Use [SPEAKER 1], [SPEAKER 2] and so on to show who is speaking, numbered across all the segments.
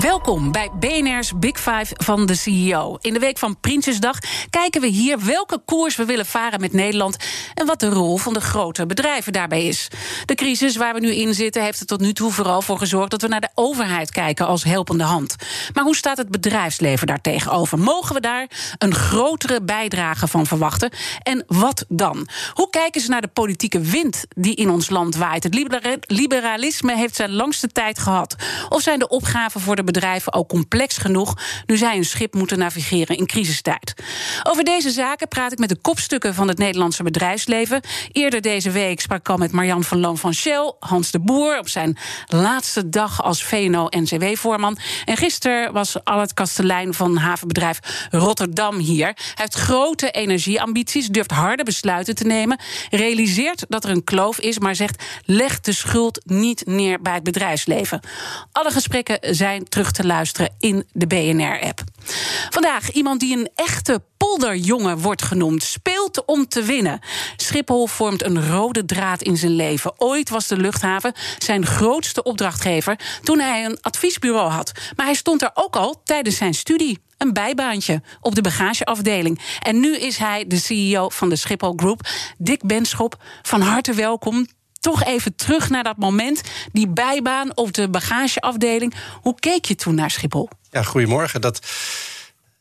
[SPEAKER 1] Welkom bij BNR's Big Five van de CEO. In de week van Prinsjesdag kijken we hier welke koers we willen varen met Nederland en wat de rol van de grote bedrijven daarbij is. De crisis waar we nu in zitten heeft er tot nu toe vooral voor gezorgd dat we naar de overheid kijken als helpende hand. Maar hoe staat het bedrijfsleven daar tegenover? Mogen we daar een grotere bijdrage van verwachten? En wat dan? Hoe kijken ze naar de politieke wind die in ons land waait? Het liberalisme heeft zijn langste tijd gehad. Of zijn de opgaven voor de bedrijven ook complex genoeg nu zij een schip moeten navigeren in crisistijd. Over deze zaken praat ik met de kopstukken van het Nederlandse bedrijfsleven. Eerder deze week sprak ik al met Marjan van Loon van Shell, Hans de Boer op zijn laatste dag als VNO-NCW-voorman. En gisteren was Albert Kastelein van havenbedrijf Rotterdam hier. Hij heeft grote energieambities, durft harde besluiten te nemen, realiseert dat er een kloof is, maar zegt: leg de schuld niet neer bij het bedrijfsleven. Alle gesprekken zijn terug te luisteren in de BNR-app. Vandaag iemand die een echte polderjongen wordt genoemd, speelt om te winnen. Schiphol vormt een rode draad in zijn leven. Ooit was de luchthaven zijn grootste opdrachtgever toen hij een adviesbureau had. Maar hij stond er ook al tijdens zijn studie een bijbaantje op de bagageafdeling. En nu is hij de CEO van de Schiphol Group. Dick Benschop, van harte welkom toch even terug naar dat moment. Die bijbaan op de bagageafdeling. Hoe keek je toen naar Schiphol?
[SPEAKER 2] Ja, goedemorgen. Dat,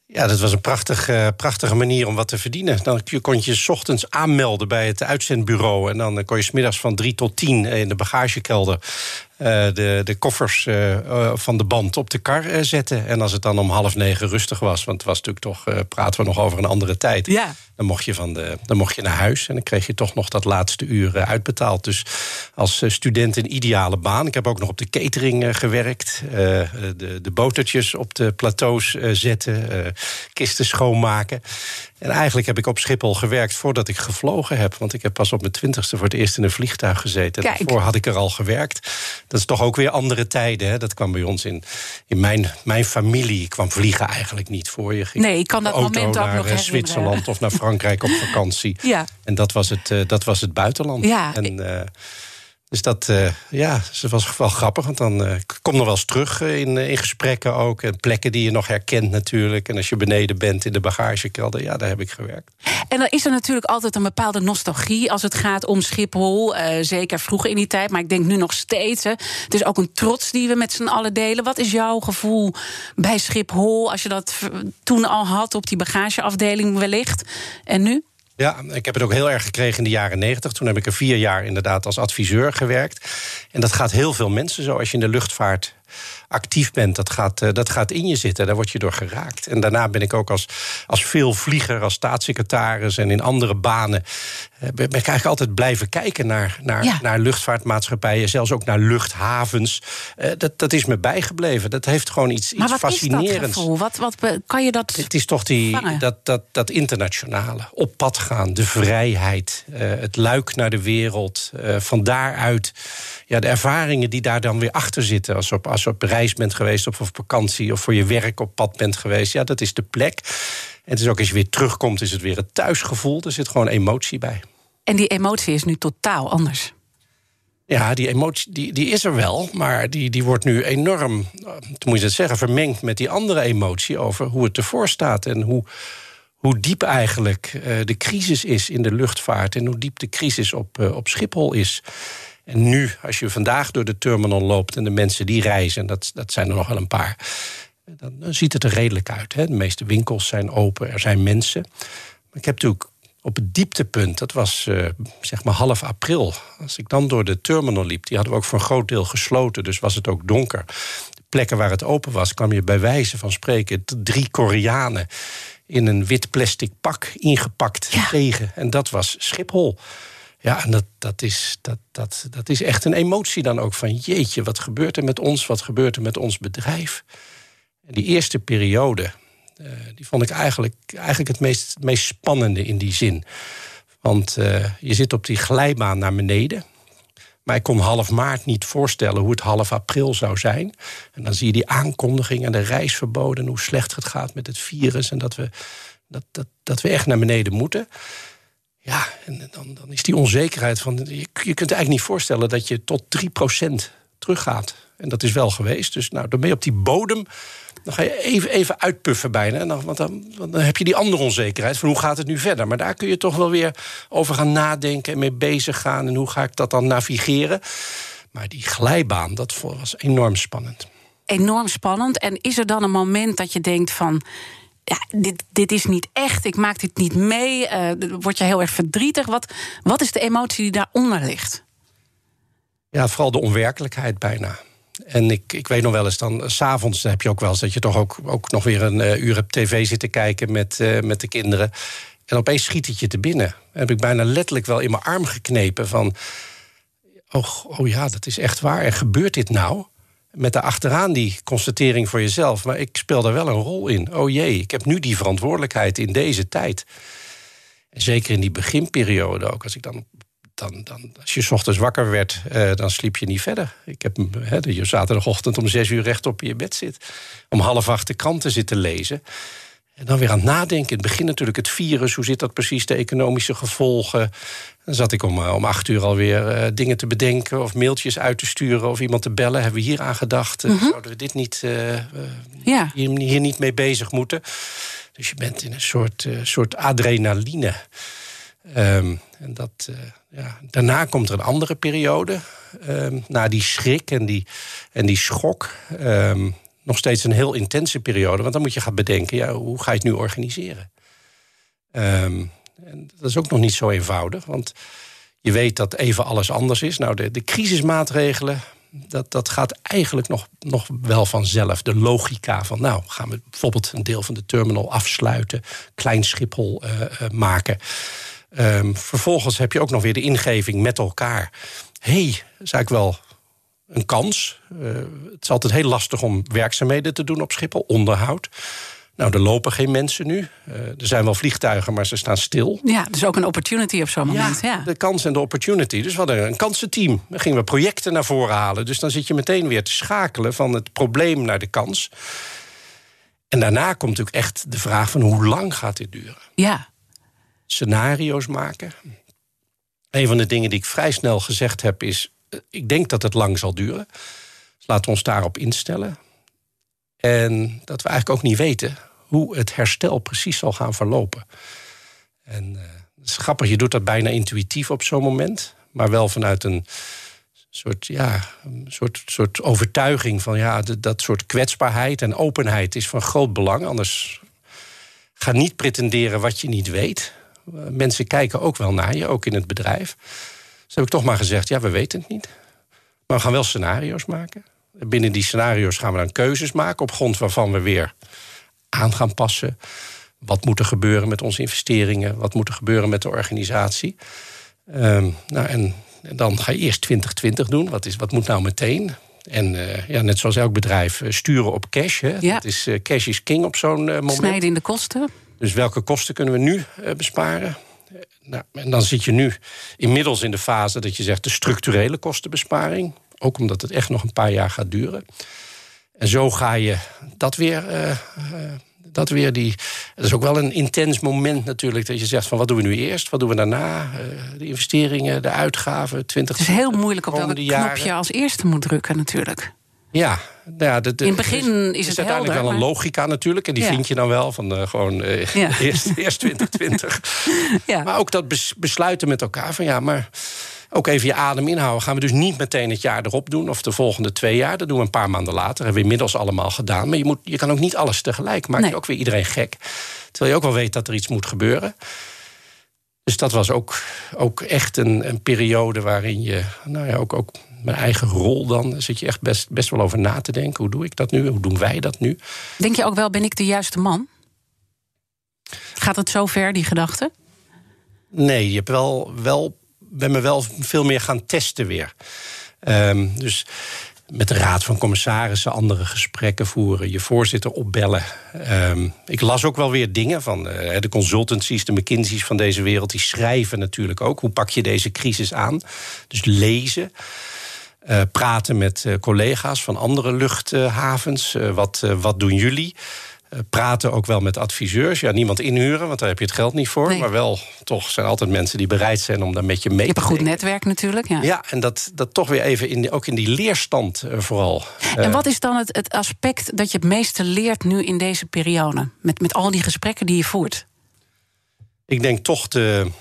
[SPEAKER 2] ja, dat was een prachtig, uh, prachtige manier om wat te verdienen. Dan kon je s ochtends aanmelden bij het uitzendbureau. En dan kon je smiddags van drie tot tien in de bagagekelder eh, de, de koffers eh, eh, van de band op de kar zetten. En als het dan om half negen rustig was, want het was natuurlijk toch, praten we nog over een andere tijd.
[SPEAKER 1] Ja.
[SPEAKER 2] Dan, mocht je van de, dan mocht je naar huis en dan kreeg je toch nog dat laatste uur uitbetaald. Dus als student een ideale baan. Ik heb ook nog op de catering gewerkt. de, de botertjes op de plateaus zetten, kisten schoonmaken. En eigenlijk heb ik op Schiphol gewerkt voordat ik gevlogen heb. Want ik heb pas op mijn twintigste voor het eerst in een vliegtuig gezeten.
[SPEAKER 1] Kijk.
[SPEAKER 2] Daarvoor had ik er al gewerkt. Dat is toch ook weer andere tijden. Hè? Dat kwam bij ons in, in mijn, mijn familie. kwam vliegen eigenlijk niet voor. Je ging
[SPEAKER 1] nee, ik kan dat moment ook
[SPEAKER 2] naar
[SPEAKER 1] nog
[SPEAKER 2] eh, Zwitserland of naar Frankrijk op vakantie.
[SPEAKER 1] Ja.
[SPEAKER 2] En dat was het, uh, dat was het buitenland.
[SPEAKER 1] Ja.
[SPEAKER 2] En, uh, dus dat, uh, ja, dat was wel grappig. Want dan uh, kom nog wel eens terug in, in gesprekken ook. En plekken die je nog herkent natuurlijk. En als je beneden bent in de bagagekelder, ja, daar heb ik gewerkt.
[SPEAKER 1] En dan is er natuurlijk altijd een bepaalde nostalgie als het gaat om Schiphol. Zeker vroeger in die tijd, maar ik denk nu nog steeds. Hè. Het is ook een trots die we met z'n allen delen. Wat is jouw gevoel bij Schiphol als je dat toen al had op die bagageafdeling wellicht? En nu?
[SPEAKER 2] Ja, ik heb het ook heel erg gekregen in de jaren negentig. Toen heb ik er vier jaar inderdaad als adviseur gewerkt. En dat gaat heel veel mensen zo als je in de luchtvaart actief bent, dat gaat, uh, dat gaat in je zitten. Daar word je door geraakt. En daarna ben ik ook als, als veelvlieger, als staatssecretaris en in andere banen. Uh, ben ik eigenlijk altijd blijven kijken naar, naar,
[SPEAKER 1] Ja.
[SPEAKER 2] naar luchtvaartmaatschappijen, zelfs ook naar luchthavens. Uh, dat, dat is me bijgebleven. Dat heeft gewoon iets,
[SPEAKER 1] Maar
[SPEAKER 2] iets
[SPEAKER 1] wat is dat
[SPEAKER 2] fascinerends.
[SPEAKER 1] gevoel? Wat, wat kan je dat...
[SPEAKER 2] Het is toch die,
[SPEAKER 1] vangen?
[SPEAKER 2] dat, dat, dat internationale, op pad gaan, de vrijheid, eh, het luik naar de wereld. eh, van daaruit ja, de ervaringen die daar dan weer achter zitten. Als je op, als je op reis bent geweest of op vakantie of voor je werk op pad bent geweest. Ja, dat is de plek. En het is ook als je weer terugkomt, is het weer het thuisgevoel. Er zit gewoon emotie bij.
[SPEAKER 1] En die emotie is nu totaal anders.
[SPEAKER 2] Ja, die emotie die, die is er wel, maar die, die wordt nu enorm, eh, moet je dat zeggen, vermengd met die andere emotie over hoe het ervoor staat en hoe, hoe diep eigenlijk eh, de crisis is in de luchtvaart en hoe diep de crisis op, eh, op Schiphol is. En nu, als je vandaag door de terminal loopt en de mensen die reizen, dat, dat zijn er nog wel een paar, dan, dan ziet het er redelijk uit. Hè? De meeste winkels zijn open, er zijn mensen. Maar ik heb natuurlijk op het dieptepunt, dat was eh, zeg maar half april. Als ik dan door de terminal liep, die hadden we ook voor een groot deel gesloten, dus was het ook donker. De plekken waar het open was, kwam je bij wijze van spreken drie Koreanen in een wit plastic pak ingepakt
[SPEAKER 1] Ja.
[SPEAKER 2] tegen. En dat was Schiphol. Ja, en dat, dat, is, dat, dat, dat is echt een emotie dan ook van jeetje, wat gebeurt er met ons? Wat gebeurt er met ons bedrijf? En die eerste periode, uh, die vond ik eigenlijk, eigenlijk het meest, meest spannende in die zin. Want uh, je zit op die glijbaan naar beneden. Maar ik kon half maart niet voorstellen hoe het half april zou zijn. En dan zie je die aankondiging en de reisverboden... en hoe slecht het gaat met het virus... en dat we, dat, dat, dat we echt naar beneden moeten. Ja, en dan, dan is die onzekerheid van... Je, je kunt eigenlijk niet voorstellen dat je tot 3% teruggaat. En dat is wel geweest. Dus nou, dan ben je op die bodem dan ga je even, even uitpuffen bijna. En dan, want dan, dan, heb je die andere onzekerheid van hoe gaat het nu verder. Maar daar kun je toch wel weer over gaan nadenken en mee bezig gaan. En hoe ga ik dat dan navigeren? Maar die glijbaan, dat was enorm spannend.
[SPEAKER 1] Enorm spannend. En is er dan een moment dat je denkt van ja, dit, dit is niet echt, ik maak dit niet mee. Uh, word je heel erg verdrietig. Wat, wat is de emotie die daaronder ligt?
[SPEAKER 2] Ja, vooral de onwerkelijkheid bijna. En ik, ik weet nog wel eens dan, s'avonds heb je ook wel eens dat je toch ook, ook nog weer een uh, uur op tv zit te kijken met, met de kinderen. En opeens schiet het je te binnen. Heb ik bijna letterlijk wel in mijn arm geknepen van. Oh, oh ja, dat is echt waar. En gebeurt dit nou? Met daarachteraan die constatering voor jezelf. Maar ik speel daar wel een rol in. Oh jee, ik heb nu die verantwoordelijkheid in deze tijd. En zeker in die beginperiode ook. Als ik dan dan, dan, als je ochtends wakker werd, uh, dan sliep je niet verder. Ik heb he, je zaterdagochtend om zes uur recht op je bed zit. Om half acht de kranten zitten lezen. En dan weer aan het nadenken. In het begin natuurlijk het virus. Hoe zit dat precies? De economische gevolgen. Dan zat ik om, uh, om acht uur alweer uh, dingen te bedenken. Of mailtjes uit te sturen. Of iemand te bellen. Hebben we hier aan gedacht? Mm -hmm. Zouden we dit niet, ja. hier, hier, niet mee bezig moeten? Dus je bent in een soort, soort adrenaline. Um, en dat, ja. Daarna komt er een andere periode. Um, na die schrik en die, en die schok. Um, nog steeds een heel intense periode. Want dan moet je gaan bedenken, ja, hoe ga je het nu organiseren? en dat is ook nog niet zo eenvoudig. Want je weet dat even alles anders is. Nou, de, de crisismaatregelen, dat, dat gaat eigenlijk nog, nog wel vanzelf. De logica van, nou, gaan we bijvoorbeeld een deel van de terminal afsluiten, klein Schiphol uh, uh, maken. Um, vervolgens heb je ook nog weer de ingeving met elkaar. hey, is eigenlijk wel een kans. Uh, het is altijd heel lastig om werkzaamheden te doen op Schiphol, onderhoud. Nou, er lopen geen mensen nu. Uh, er zijn wel vliegtuigen, maar ze staan stil.
[SPEAKER 1] Ja, dus ook een opportunity op zo'n moment. Ja,
[SPEAKER 2] de kans en de opportunity. Dus we hadden een kansenteam. Dan gingen we projecten naar voren halen. Dus dan zit je meteen weer te schakelen van het probleem naar de kans. En daarna komt natuurlijk echt de vraag van hoe lang gaat dit duren?
[SPEAKER 1] Ja
[SPEAKER 2] scenario's maken. Een van de dingen die ik vrij snel gezegd heb is... Eh, ik denk dat het lang zal duren. Dus laten we ons daarop instellen. En dat we eigenlijk ook niet weten hoe het herstel precies zal gaan verlopen. En uh, het is grappig, je doet dat bijna intuïtief op zo'n moment... maar wel vanuit een soort, ja, een soort, soort overtuiging van... ja, dat soort kwetsbaarheid en openheid is van groot belang. Anders ga niet pretenderen wat je niet weet mensen kijken ook wel naar je, ook in het bedrijf. Dus heb ik toch maar gezegd, ja, we weten het niet. Maar we gaan wel scenario's maken. Binnen die scenario's gaan we dan keuzes maken... op grond waarvan we weer aan gaan passen. Wat moet er gebeuren met onze investeringen? Wat moet er gebeuren met de organisatie? Um, nou, en, en, dan ga je eerst 2020 doen. Wat, is, wat moet nou meteen? En uh, ja, net zoals elk bedrijf, uh, sturen op cash. Hè.
[SPEAKER 1] Ja.
[SPEAKER 2] Dat is, uh, cash is king op zo'n moment.
[SPEAKER 1] Snijden in de kosten.
[SPEAKER 2] Dus welke kosten kunnen we nu besparen? Nou, en dan zit je nu inmiddels in de fase dat je zegt de structurele kostenbesparing. Ook omdat het echt nog een paar jaar gaat duren. En zo ga je dat weer. Uh, uh, dat weer die. Het is ook wel een intens moment natuurlijk. Dat je zegt van wat doen we nu eerst? Wat doen we daarna? de investeringen, de uitgaven. 20
[SPEAKER 1] het is heel moeilijk op welk knopje als eerste moet drukken natuurlijk.
[SPEAKER 2] Ja, ja de, de,
[SPEAKER 1] in het begin is,
[SPEAKER 2] is
[SPEAKER 1] het
[SPEAKER 2] uiteindelijk
[SPEAKER 1] helder,
[SPEAKER 2] wel een logica natuurlijk. En die
[SPEAKER 1] Ja.
[SPEAKER 2] vind je dan wel van uh, gewoon uh,
[SPEAKER 1] Ja.
[SPEAKER 2] eerst, eerst 2020.
[SPEAKER 1] Ja.
[SPEAKER 2] Maar ook dat bes- besluiten met elkaar van ja, maar ook even je adem inhouden. Gaan we dus niet meteen het jaar erop doen of de volgende twee jaar. Dat doen we een paar maanden later. Hebben we inmiddels allemaal gedaan. Maar je, moet, je kan ook niet alles tegelijk. Maak
[SPEAKER 1] Nee.
[SPEAKER 2] je ook weer iedereen gek. Terwijl je ook wel weet dat er iets moet gebeuren. Dus dat was ook, ook echt een, een periode waarin je, nou ja, ook, ook mijn eigen rol dan, zit je echt best, best wel over na te denken. Hoe doe ik dat nu? Hoe doen wij dat nu?
[SPEAKER 1] Denk je ook wel, ben ik de juiste man? Gaat het zo ver, die gedachte?
[SPEAKER 2] Nee, je hebt wel, wel, ben me wel veel meer gaan testen weer. Ehm, dus met de raad van commissarissen andere gesprekken voeren, je voorzitter opbellen. Ehm, ik las ook wel weer dingen van uh, de consultancies, de McKinsey's van deze wereld, die schrijven natuurlijk ook. Hoe pak je deze crisis aan? Dus lezen. Uh, praten met uh, collega's van andere luchthavens. wat, wat doen jullie? Eh, praten ook wel met adviseurs. Ja, niemand inhuren, want daar heb je het geld niet voor. Maar wel, toch zijn altijd mensen die bereid zijn om daar met je mee te
[SPEAKER 1] Je hebt een goed netwerk natuurlijk. Ja,
[SPEAKER 2] ja en dat, dat toch weer even in, ook in die leerstand vooral.
[SPEAKER 1] En wat is dan het, het aspect dat je het meeste leert nu in deze periode? Met, met al die gesprekken die je voert?
[SPEAKER 2] Ik denk toch de,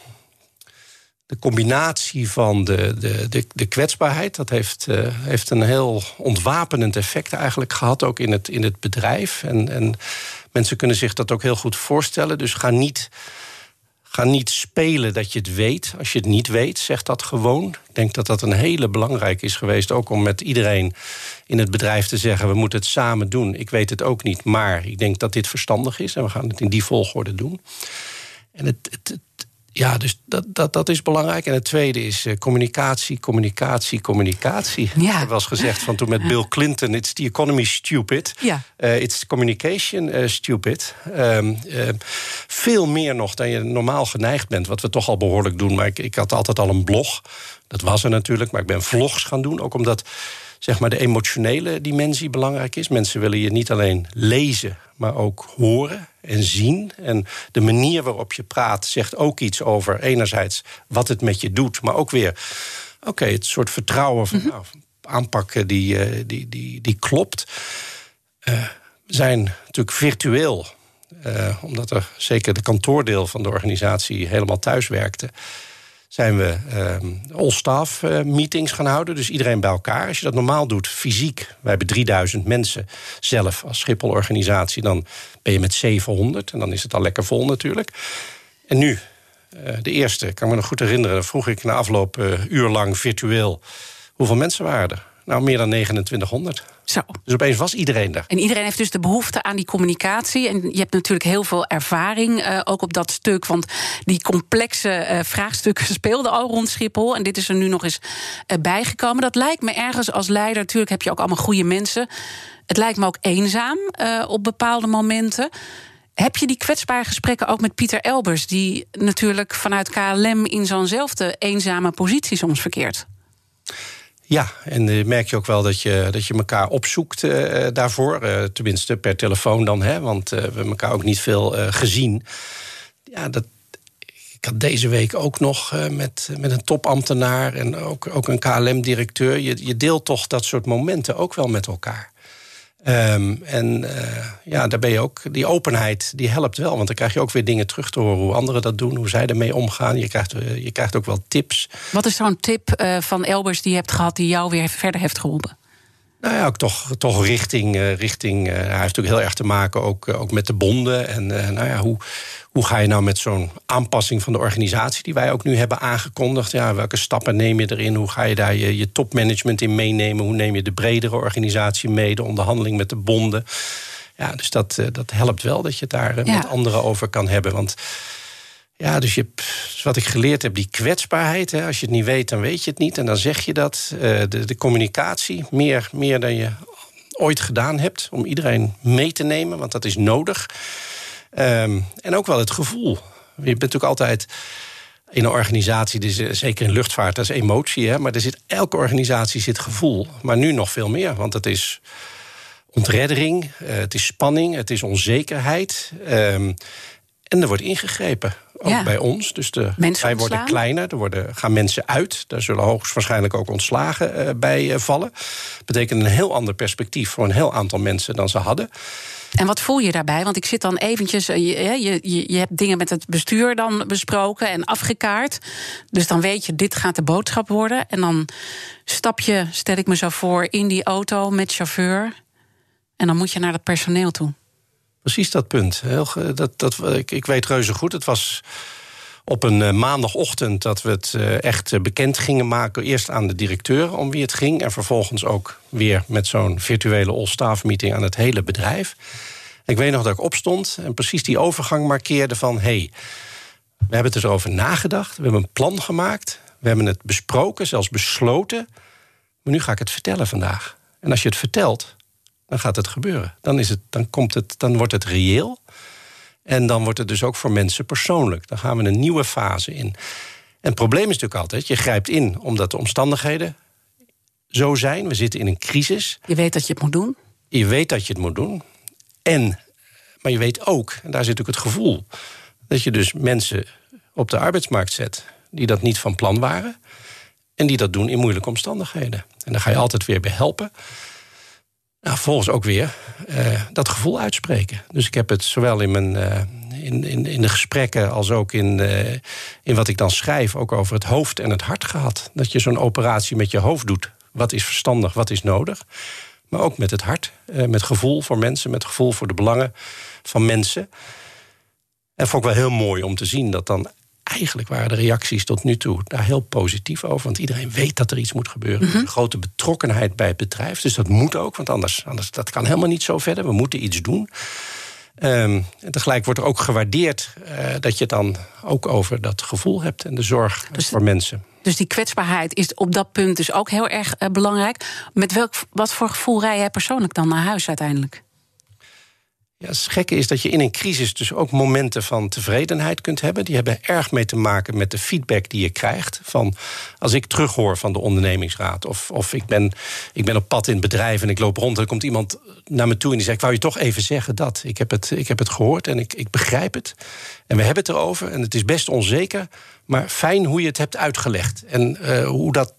[SPEAKER 2] de combinatie van de, de, de, de kwetsbaarheid, dat heeft, uh, heeft een heel ontwapenend effect eigenlijk gehad, ook in het, in het bedrijf. En, en mensen kunnen zich dat ook heel goed voorstellen. Dus ga niet, ga niet spelen dat je het weet. Als je het niet weet, zeg dat gewoon. Ik denk dat dat een hele belangrijke is geweest, ook om met iedereen in het bedrijf te zeggen: we moeten het samen doen. Ik weet het ook niet, maar ik denk dat dit verstandig is en we gaan het in die volgorde doen. En het, het, ja, dus dat, dat, dat is belangrijk. En het tweede is uh, communicatie, communicatie, communicatie. Ja. Er was gezegd van toen met Bill Clinton... it's the economy stupid,
[SPEAKER 1] ja.
[SPEAKER 2] Uh, it's communication uh, stupid. Um, veel meer nog dan je normaal geneigd bent. Wat we toch al behoorlijk doen. Maar ik, ik had altijd al een blog. Dat was er natuurlijk, maar ik ben vlogs gaan doen. Ook omdat zeg maar, de emotionele dimensie belangrijk is. Mensen willen je niet alleen lezen, maar ook horen en zien. En de manier waarop je praat zegt ook iets over enerzijds wat het met je doet, maar ook weer, oké, het soort vertrouwen van nou, aanpakken die, die, die, die klopt. Uh, zijn natuurlijk virtueel, uh, omdat er zeker de kantoordeel van de organisatie helemaal thuis werkte zijn we uh, all-staff uh, meetings gaan houden. Dus iedereen bij elkaar. Als je dat normaal doet, fysiek. Wij hebben 3000 mensen zelf als Schiphol-organisatie. Dan ben je met 700 en dan is het al lekker vol natuurlijk. En nu, uh, de eerste, kan me nog goed herinneren... vroeg ik na afloop uur lang virtueel... hoeveel mensen waren er? Nou, meer dan 2900.
[SPEAKER 1] Zo.
[SPEAKER 2] Dus opeens was iedereen er.
[SPEAKER 1] En iedereen heeft dus de behoefte aan die communicatie. En je hebt natuurlijk heel veel ervaring uh, ook op dat stuk. Want die complexe uh, vraagstukken speelden al rond Schiphol. En dit is er nu nog eens uh, bijgekomen. Dat lijkt me ergens als leider. Natuurlijk heb je ook allemaal goede mensen. Het lijkt me ook eenzaam op bepaalde momenten. Heb je die kwetsbare gesprekken ook met Pieter Elbers, die natuurlijk vanuit KLM in zo'nzelfde eenzame positie soms verkeert?
[SPEAKER 2] Ja, en uh, merk je ook wel dat je, dat je elkaar opzoekt uh, daarvoor. Uh, tenminste, per telefoon dan, hè, want we hebben elkaar ook niet veel gezien. Ja, dat, ik had deze week ook nog met, met een topambtenaar en ook, ook een KLM-directeur. Je, je deelt toch dat soort momenten ook wel met elkaar. Um, en uh, ja, daar ben je ook. Die openheid die helpt wel. Want dan krijg je ook weer dingen terug te horen. Hoe anderen dat doen, hoe zij ermee omgaan. Je krijgt, uh, je krijgt ook wel tips.
[SPEAKER 1] Wat is zo'n tip uh, van Elbers die je hebt gehad die jou weer verder heeft geholpen?
[SPEAKER 2] Nou ja, ook toch, toch richting. richting hij heeft natuurlijk heel erg te maken ook, ook met de bonden. En nou ja, hoe, hoe ga je nou met zo'n aanpassing van de organisatie die wij ook nu hebben aangekondigd? Ja, welke stappen neem je erin? Hoe ga je daar je, je topmanagement in meenemen? Hoe neem je de bredere organisatie mee? De onderhandeling met de bonden. Ja, dus dat, dat helpt wel dat je het daar ja. met anderen over kan hebben. Want ja, dus je, wat ik geleerd heb, die kwetsbaarheid. Hè, als je het niet weet, dan weet je het niet. En dan zeg je dat. Uh, de, de communicatie, meer, meer dan je ooit gedaan hebt. Om iedereen mee te nemen, want dat is nodig. Um, en ook wel het gevoel. Je bent natuurlijk altijd in een organisatie, dus zeker in luchtvaart, dat is emotie. Hè, maar er zit, elke organisatie zit gevoel. Maar nu nog veel meer, want het is ontreddering, uh, het is spanning, het is onzekerheid. Um, en er wordt ingegrepen. Ook ja. bij ons. Dus de, wij worden kleiner, er worden, gaan mensen uit. Daar zullen hoogstwaarschijnlijk ook ontslagen uh, bij uh, vallen. Betekent een heel ander perspectief voor een heel aantal mensen dan ze hadden.
[SPEAKER 1] En wat voel je daarbij? Want ik zit dan eventjes. Je, je, je, je hebt dingen met het bestuur dan besproken en afgekaart. Dus dan weet je, dit gaat de boodschap worden. En dan stap je, stel ik me zo voor, in die auto met chauffeur. En dan moet je naar het personeel toe.
[SPEAKER 2] Precies dat punt. Dat, dat, ik, ik weet reuze goed. Het was op een uh, maandagochtend dat we het uh, echt uh, bekend gingen maken. Eerst aan de directeur om wie het ging. En vervolgens ook weer met zo'n virtuele all-staff meeting aan het hele bedrijf. ik weet nog dat ik opstond en precies die overgang markeerde van... hé, hey, we hebben het erover nagedacht, we hebben een plan gemaakt... we hebben het besproken, zelfs besloten... maar nu ga ik het vertellen vandaag. En als je het vertelt, dan gaat het gebeuren. Dan, is het, dan, komt het, dan wordt het reëel. En dan wordt het dus ook voor mensen persoonlijk. Dan gaan we een nieuwe fase in. En het probleem is natuurlijk altijd, je grijpt in omdat de omstandigheden zo zijn. We zitten in een crisis.
[SPEAKER 1] Je weet dat je het moet doen.
[SPEAKER 2] Je weet dat je het moet doen. En, maar je weet ook, en daar zit ook het gevoel... dat je dus mensen op de arbeidsmarkt zet... die dat niet van plan waren... en die dat doen in moeilijke omstandigheden. En daar ga je altijd weer bij helpen. Nou, volgens ook weer uh, dat gevoel uitspreken. Dus ik heb het zowel in, mijn, uh, in, in, in de gesprekken als ook in, uh, in wat ik dan schrijf... ook over het hoofd en het hart gehad. Dat je zo'n operatie met je hoofd doet. Wat is verstandig, wat is nodig? Maar ook met het hart, met gevoel voor mensen... met gevoel voor de belangen van mensen. En vond ik wel heel mooi om te zien dat dan eigenlijk waren de reacties tot nu toe daar heel positief over. Want iedereen weet dat er iets moet gebeuren. Mm Grote betrokkenheid bij het bedrijf. Dus dat moet ook, want anders, anders dat kan helemaal niet zo verder. We moeten iets doen. Um, en tegelijk wordt er ook gewaardeerd uh, dat je het dan ook over dat gevoel hebt en de zorg dus, voor mensen.
[SPEAKER 1] Dus die kwetsbaarheid is op dat punt dus ook heel erg uh, belangrijk. Met welk, wat voor gevoel rij jij persoonlijk dan naar huis uiteindelijk?
[SPEAKER 2] Ja, het gekke is dat je in een crisis dus ook momenten van tevredenheid kunt hebben. Die hebben erg mee te maken met de feedback die je krijgt. Van als ik terughoor van de ondernemingsraad. Of, of ik, ben, ik ben op pad in het bedrijf en ik loop rond. En er komt iemand naar me toe en die zegt: Ik wou je toch even zeggen dat. Ik heb het, ik heb het gehoord en ik, ik begrijp het. En we hebben het erover. En het is best onzeker. Maar fijn hoe je het hebt uitgelegd. En uh, hoe dat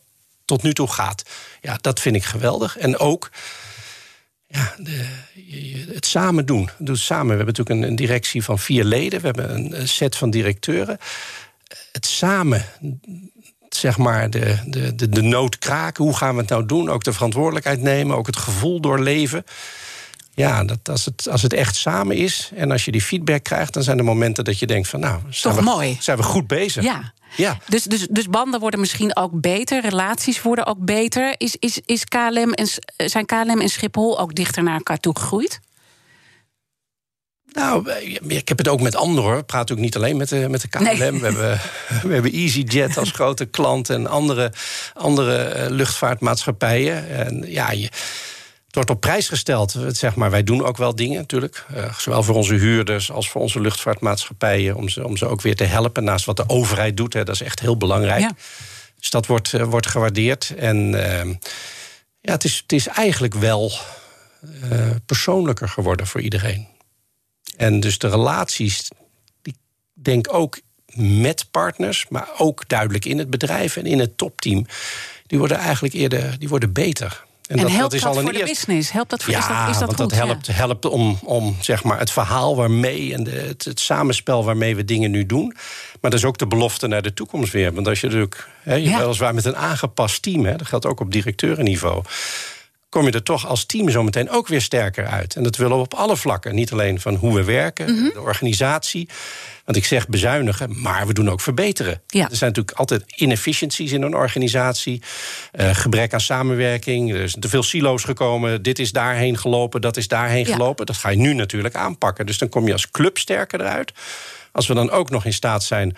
[SPEAKER 2] tot nu toe gaat. Ja, dat vind ik geweldig. En ook ja, de, het samen doen. Doe het samen. We hebben natuurlijk een, een, directie van vier leden. We hebben een set van directeuren. Het samen, zeg maar, de, de, de, de nood kraken. Hoe gaan we het nou doen? Ook de verantwoordelijkheid nemen. Ook het gevoel doorleven. Ja, dat als, het, als het echt samen is en als je die feedback krijgt... dan zijn er momenten dat je denkt van nou, zijn,
[SPEAKER 1] Toch
[SPEAKER 2] we,
[SPEAKER 1] mooi.
[SPEAKER 2] zijn we goed bezig.
[SPEAKER 1] Ja.
[SPEAKER 2] Ja.
[SPEAKER 1] Dus, dus, dus banden worden misschien ook beter, relaties worden ook beter. Is, is, is KLM en, zijn KLM en Schiphol ook dichter naar elkaar toe gegroeid?
[SPEAKER 2] Nou, ik heb het ook met anderen hoor. Ik praat ook niet alleen met de, met de KLM. Nee. We, hebben, we hebben EasyJet als grote klant en andere, andere luchtvaartmaatschappijen. En ja, je, het wordt op prijs gesteld. Zeg maar, wij doen ook wel dingen natuurlijk. Uh, zowel voor onze huurders als voor onze luchtvaartmaatschappijen. Om ze, om ze ook weer te helpen. Naast wat de overheid doet. Hè, dat is echt heel belangrijk. Ja. Dus dat wordt, uh, wordt gewaardeerd. En uh, ja, het is, het is eigenlijk wel eh, persoonlijker geworden voor iedereen. En dus de relaties, die denk ook met partners, maar ook duidelijk in het bedrijf en in het topteam, die worden eigenlijk eerder die worden beter.
[SPEAKER 1] En, en dat, helpt dat, is al een voor eerst... de business? Helpt dat voor,
[SPEAKER 2] ja,
[SPEAKER 1] is dat, is dat
[SPEAKER 2] want
[SPEAKER 1] goed?
[SPEAKER 2] dat helpt,
[SPEAKER 1] ja.
[SPEAKER 2] helpt om, om zeg maar, het verhaal waarmee en de, het, het, samenspel waarmee we dingen nu doen. Maar dat is ook de belofte naar de toekomst weer. Want als je natuurlijk, hè, je ja. weliswaar met een aangepast team, hè, dat geldt ook op directeurenniveau kom je er toch als team zo meteen ook weer sterker uit. En dat willen we op alle vlakken. Niet alleen van hoe we werken, mm -hmm. de organisatie. Want ik zeg bezuinigen, maar we doen ook verbeteren.
[SPEAKER 1] Ja.
[SPEAKER 2] Er zijn natuurlijk altijd inefficiencies in een organisatie. Uh, gebrek aan samenwerking. Er zijn te veel silo's gekomen. Dit is daarheen gelopen, dat is daarheen ja. gelopen. Dat ga je nu natuurlijk aanpakken. Dus dan kom je als club sterker eruit. Als we dan ook nog in staat zijn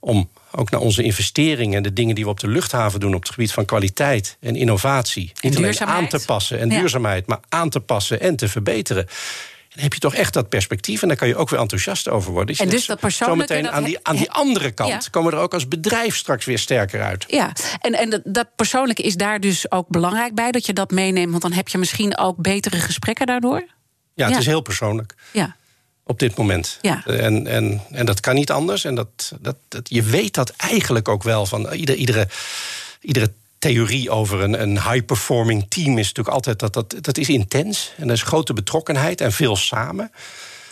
[SPEAKER 2] om ook naar onze investeringen en de dingen die we op de luchthaven doen op het gebied van kwaliteit en innovatie.
[SPEAKER 1] En
[SPEAKER 2] niet alleen aan te passen en ja. duurzaamheid, maar aan te passen en te verbeteren. Dan heb je toch echt dat perspectief en daar kan je ook weer enthousiast over worden.
[SPEAKER 1] en dus dat persoonlijke...
[SPEAKER 2] Zometeen aan die, aan die andere kant ja. komen we er ook als bedrijf straks weer sterker uit.
[SPEAKER 1] Ja, en, en dat, dat persoonlijke is daar dus ook belangrijk bij, dat je dat meeneemt. Want dan heb je misschien ook betere gesprekken daardoor.
[SPEAKER 2] Ja, het ja. is heel persoonlijk.
[SPEAKER 1] Ja
[SPEAKER 2] op dit moment.
[SPEAKER 1] Ja.
[SPEAKER 2] En, en, en dat kan niet anders. En dat, dat, dat, je weet dat eigenlijk ook wel van ieder, iedere, iedere theorie over een, een high-performing team is natuurlijk altijd dat, dat dat is intens. En er is grote betrokkenheid en veel samen.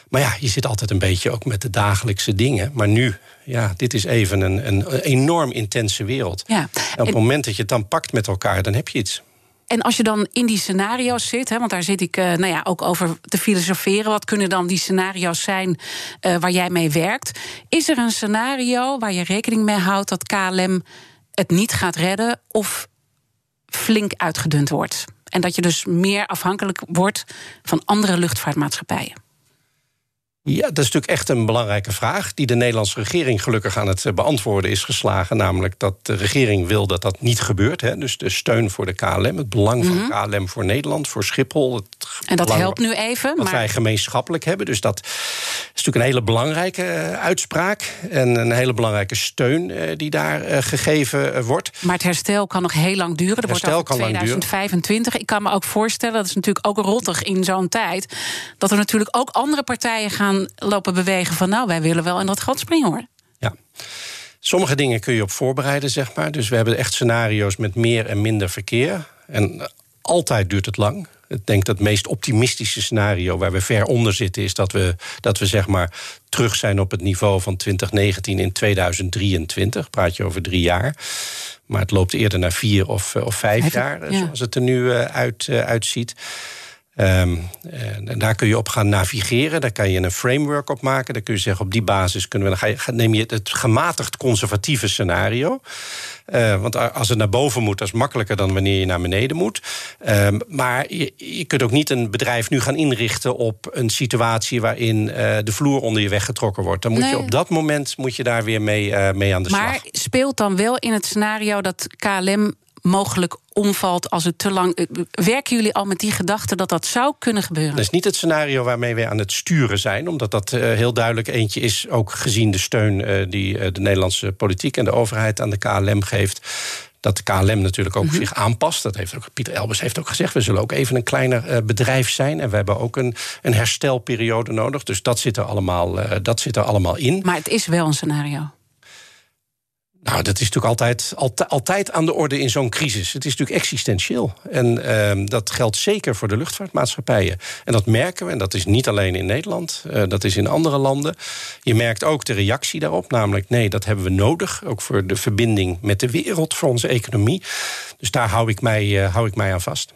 [SPEAKER 2] Maar ja, je zit altijd een beetje ook met de dagelijkse dingen. Maar nu, ja, dit is even een, een enorm intense wereld.
[SPEAKER 1] Ja.
[SPEAKER 2] En op het en... moment dat je het dan pakt met elkaar, dan heb je iets.
[SPEAKER 1] En als je dan in die scenario's zit, hè, want daar zit ik uh, nou ja, ook over te filosoferen. Wat kunnen dan die scenario's zijn uh, waar jij mee werkt? Is er een scenario waar je rekening mee houdt dat KLM het niet gaat redden of flink uitgedund wordt? En dat je dus meer afhankelijk wordt van andere luchtvaartmaatschappijen?
[SPEAKER 2] Ja, dat is natuurlijk echt een belangrijke vraag. Die de Nederlandse regering gelukkig aan het beantwoorden is geslagen. Namelijk dat de regering wil dat dat niet gebeurt. Hè. Dus de steun voor de KLM, het belang van
[SPEAKER 1] Mhm.
[SPEAKER 2] KLM voor Nederland, voor Schiphol. Het
[SPEAKER 1] En dat helpt nu even.
[SPEAKER 2] Wat
[SPEAKER 1] Maar
[SPEAKER 2] wij gemeenschappelijk hebben. Dus dat is natuurlijk een hele belangrijke eh, uitspraak. En een hele belangrijke steun eh, die daar eh, gegeven wordt.
[SPEAKER 1] Maar het herstel kan nog heel lang duren. Er wordt
[SPEAKER 2] duren.
[SPEAKER 1] 2025. Ik kan me ook voorstellen, dat is natuurlijk ook rottig in zo'n tijd... dat er natuurlijk ook andere partijen gaan lopen bewegen van... nou, wij willen wel in dat gat springen, hoor.
[SPEAKER 2] Ja. Sommige dingen kun je op voorbereiden, zeg maar. Dus we hebben echt scenario's met meer en minder verkeer. En altijd duurt het lang. Ik denk dat het meest optimistische scenario waar we ver onder zitten, is dat we, dat we zeg maar terug zijn op het niveau van 2019 in 2023. Praat je over drie jaar. Maar het loopt eerder naar vier of, eh, of vijf jaar, eh,
[SPEAKER 1] ja.
[SPEAKER 2] zoals het er nu eh, uit, uitziet. Ehm, en daar kun je op gaan navigeren. Daar kan je een framework op maken. Dan kun je zeggen, op die basis kunnen we, dan ga je, neem je het gematigd conservatieve scenario. Eh, want als het naar boven moet, dat is makkelijker dan wanneer je naar beneden moet. Ehm, maar je, je kunt ook niet een bedrijf nu gaan inrichten op een situatie waarin eh, de vloer onder je weggetrokken wordt. Dan moet
[SPEAKER 1] Nee.
[SPEAKER 2] je op dat moment moet je daar weer mee, eh, mee aan de slag.
[SPEAKER 1] Maar speelt dan wel in het scenario dat KLM mogelijk omvalt als het te lang... eh, Werken jullie al met die gedachte dat dat zou kunnen gebeuren?
[SPEAKER 2] Dat is niet het scenario waarmee we aan het sturen zijn, omdat dat eh, heel duidelijk eentje is, ook gezien de steun eh, die de Nederlandse politiek en de overheid aan de KLM geeft. Dat de KLM natuurlijk ook zich aanpast. Dat heeft ook, Pieter Elbers heeft ook gezegd. We zullen ook even een kleiner bedrijf zijn. En we hebben ook een, een herstelperiode nodig. Dus dat zit, er allemaal, dat zit er allemaal in.
[SPEAKER 1] Maar het is wel een scenario.
[SPEAKER 2] Nou, dat is natuurlijk altijd, altijd, aan de orde in zo'n crisis. Het is natuurlijk existentieel. En ehm, dat geldt zeker voor de luchtvaartmaatschappijen. En dat merken we, en dat is niet alleen in Nederland, eh, dat is in andere landen. Je merkt ook de reactie daarop, namelijk nee, dat hebben we nodig. Ook voor de verbinding met de wereld, voor onze economie. Dus daar hou ik mij, eh, hou ik mij aan vast.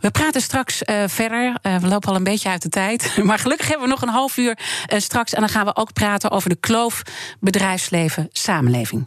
[SPEAKER 1] We praten straks eh, verder. We lopen al een beetje uit de tijd. Maar gelukkig hebben we nog een half uur straks. En dan gaan we ook praten over de kloof bedrijfsleven-samenleving.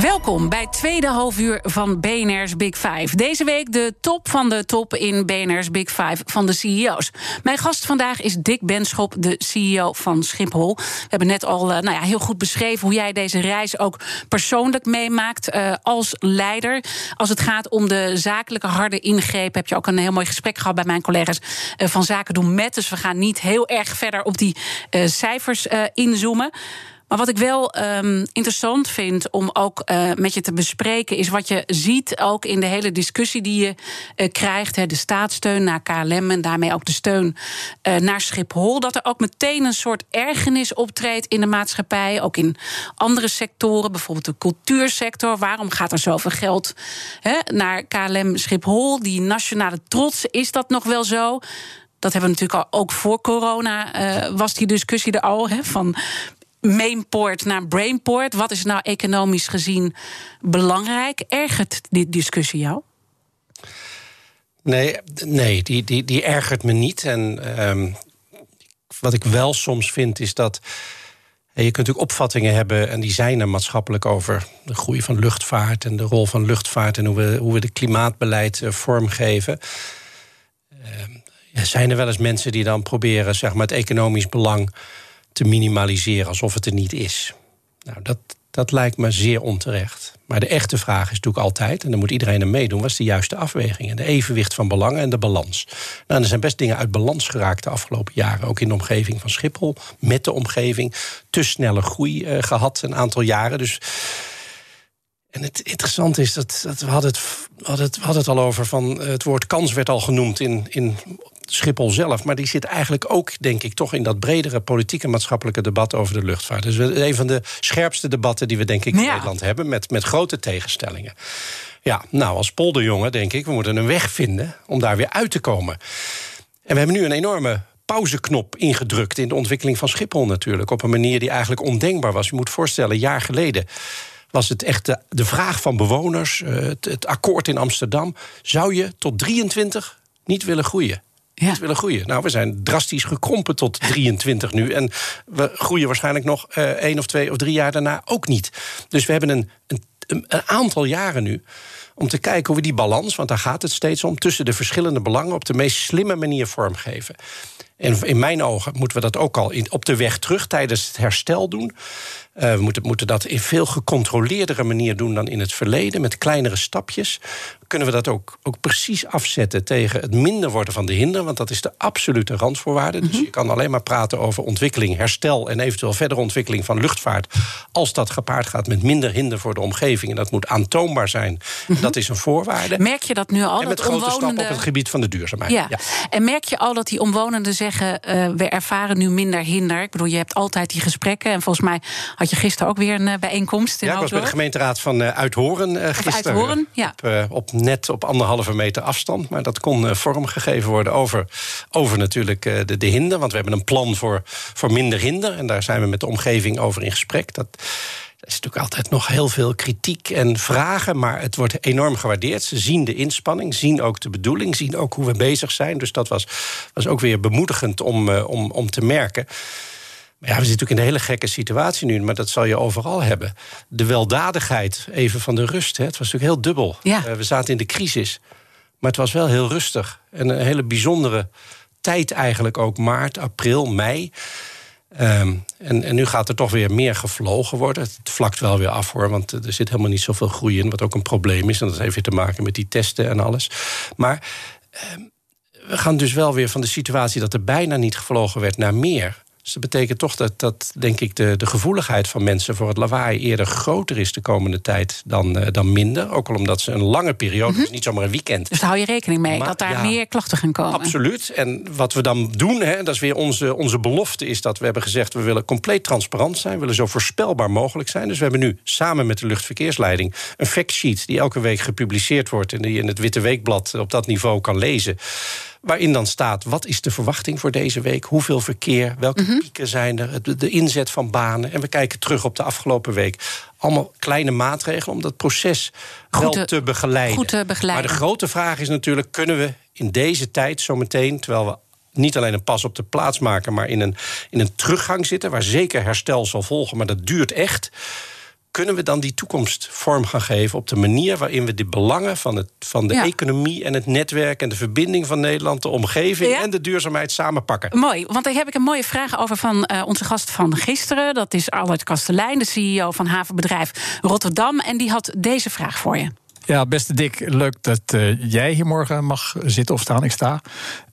[SPEAKER 1] Welkom bij het tweede halfuur van BNR's Big Five. Deze week de top van de top in BNR's Big Five van de CEO's. Mijn gast vandaag is Dick Benschop, de CEO van Schiphol. We hebben net al eh, nou ja, heel goed beschreven hoe jij deze reis ook persoonlijk meemaakt eh, als leider. Als het gaat om de zakelijke harde ingreep, heb je ook een heel mooi gesprek gehad bij mijn collega's eh, van Zaken doen met. Dus we gaan niet heel erg verder op die cijfers inzoomen. Maar wat ik wel um, interessant vind om ook uh, met je te bespreken, is wat je ziet ook in de hele discussie die je uh, krijgt. Hè, de staatssteun naar KLM en daarmee ook de steun uh, naar Schiphol. Dat er ook meteen een soort ergernis optreedt in de maatschappij. Ook in andere sectoren, bijvoorbeeld de cultuursector. Waarom gaat er zoveel geld hè, naar KLM Schiphol? Die nationale trots, is dat nog wel zo? Dat hebben we natuurlijk al ook voor corona, was die discussie er al. Hè, van mainport naar brainport. Wat is nou economisch gezien belangrijk? Ergert die discussie jou?
[SPEAKER 2] Nee, nee die, die, die ergert me niet. En um, wat ik wel soms vind is dat. Je kunt natuurlijk opvattingen hebben, en die zijn er maatschappelijk over de groei van luchtvaart en de rol van luchtvaart en hoe we, hoe we de klimaatbeleid uh, vormgeven. Uh, zijn er wel eens mensen die dan proberen zeg maar, het economisch belang te minimaliseren alsof het er niet is. Nou, dat, dat lijkt me zeer onterecht. Maar de echte vraag is natuurlijk altijd, en daar moet iedereen aan meedoen, wat is de juiste afweging? En de evenwicht van belangen en de balans. Nou, er zijn best dingen uit balans geraakt de afgelopen jaren, ook in de omgeving van Schiphol, met de omgeving. Te snelle groei uh, gehad een aantal jaren. Dus. En het interessante is dat, dat we, hadden het, hadden het, hadden het al over van het woord kans werd al genoemd in, in Schiphol zelf. Maar die zit eigenlijk ook, denk ik, toch in dat bredere politieke maatschappelijke debat over de luchtvaart. Dus een van de scherpste debatten die we, denk ik, in ja. Nederland hebben. Met, met grote tegenstellingen. Ja, nou, als polderjongen denk ik, we moeten een weg vinden om daar weer uit te komen. En we hebben nu een enorme pauzeknop ingedrukt in de ontwikkeling van Schiphol natuurlijk. Op een manier die eigenlijk ondenkbaar was. Je moet voorstellen, een jaar geleden was het echt de, de vraag van bewoners, het, het akkoord in Amsterdam. Zou je tot 23 niet willen groeien?
[SPEAKER 1] Ja.
[SPEAKER 2] Willen groeien. Nou, we zijn drastisch gekrompen tot 23 nu. En we groeien waarschijnlijk nog uh, één of twee of drie jaar daarna ook niet. Dus we hebben een, een, een aantal jaren nu om te kijken hoe we die balans, want daar gaat het steeds om, tussen de verschillende belangen op de meest slimme manier vormgeven. En in mijn ogen moeten we dat ook al in, op de weg terug tijdens het herstel doen. Uh, we moeten, moeten dat in veel gecontroleerdere manier doen dan in het verleden, met kleinere stapjes. Kunnen we dat ook, ook precies afzetten tegen het minder worden van de hinder? Want dat is de absolute randvoorwaarde. Dus mhm. je kan alleen maar praten over ontwikkeling, herstel en eventueel verdere ontwikkeling van luchtvaart. Als dat gepaard gaat met minder hinder voor de omgeving. En dat moet aantoonbaar zijn. Mhm. Dat is een voorwaarde.
[SPEAKER 1] Merk je dat nu al?
[SPEAKER 2] En met
[SPEAKER 1] grote
[SPEAKER 2] omwonenden... stappen op het gebied van de duurzaamheid.
[SPEAKER 1] Ja. En merk je al dat die omwonenden zeggen: uh, we ervaren nu minder hinder? Ik bedoel, je hebt altijd die gesprekken. En volgens mij had je gisteren ook weer een eh, bijeenkomst. In
[SPEAKER 2] ja, ik was bij de gemeenteraad van uh, Uithoren uh, gisteren. Uithoren, ja. Op, op, net op anderhalve meter afstand. Maar dat kon vormgegeven worden over, over natuurlijk de, de hinder. Want we hebben een plan voor, voor minder hinder. En daar zijn we met de omgeving over in gesprek. Dat, er is natuurlijk altijd nog heel veel kritiek en vragen, maar het wordt enorm gewaardeerd. Ze zien de inspanning, zien ook de bedoeling, zien ook hoe we bezig zijn. Dus dat was, was ook weer bemoedigend om, om, om te merken. Maar ja, we zitten natuurlijk in een hele gekke situatie nu, maar dat zal je overal hebben. De weldadigheid, even van de rust. Hè. Het was natuurlijk heel dubbel.
[SPEAKER 1] Ja.
[SPEAKER 2] Uh, we zaten in de crisis, maar het was wel heel rustig. En een hele bijzondere tijd eigenlijk ook, maart, april, mei. Um, en, en, nu gaat er toch weer meer gevlogen worden. Het vlakt wel weer af hoor, want er zit helemaal niet zoveel groei in, wat ook een probleem is. En dat heeft weer te maken met die testen en alles. Maar um, we gaan dus wel weer van de situatie dat er bijna niet gevlogen werd naar meer. Dus dat betekent toch dat, dat denk ik, de, de gevoeligheid van mensen voor het lawaai eerder groter is de komende tijd dan, uh, dan minder. Ook al omdat ze een lange periode, mm dus niet zomaar een weekend.
[SPEAKER 1] Dus daar hou je rekening mee dat daar meer klachten gaan komen.
[SPEAKER 2] Absoluut. En wat we dan doen, hè, dat is weer onze, onze belofte, is dat we hebben gezegd: we willen compleet transparant zijn, we willen zo voorspelbaar mogelijk zijn. Dus we hebben nu samen met de luchtverkeersleiding een factsheet die elke week gepubliceerd wordt en die je in het Witte Weekblad op dat niveau kan lezen. Waarin dan staat, wat is de verwachting voor deze week? Hoeveel verkeer? Welke mhm. pieken zijn er? De, inzet van banen. En we kijken terug op de afgelopen week. Allemaal kleine maatregelen om dat proces wel te, begeleiden.
[SPEAKER 1] Goed te begeleiden.
[SPEAKER 2] Maar de grote vraag is natuurlijk, kunnen we in deze tijd zometeen... terwijl we niet alleen een pas op de plaats maken, maar in een, in een teruggang zitten, waar zeker herstel zal volgen, maar dat duurt echt kunnen we dan die toekomst vorm gaan geven op de manier waarin we de belangen van, het, van de economie en het netwerk en de verbinding van Nederland, de omgeving en de duurzaamheid samenpakken?
[SPEAKER 1] Mooi, want daar heb ik een mooie vraag over van uh, onze gast van gisteren. Dat is Albert Kastelein, de CEO van havenbedrijf Rotterdam. En die had deze vraag voor je.
[SPEAKER 3] Ja, beste Dick, leuk dat uh, jij hier morgen mag zitten of staan. Ik sta.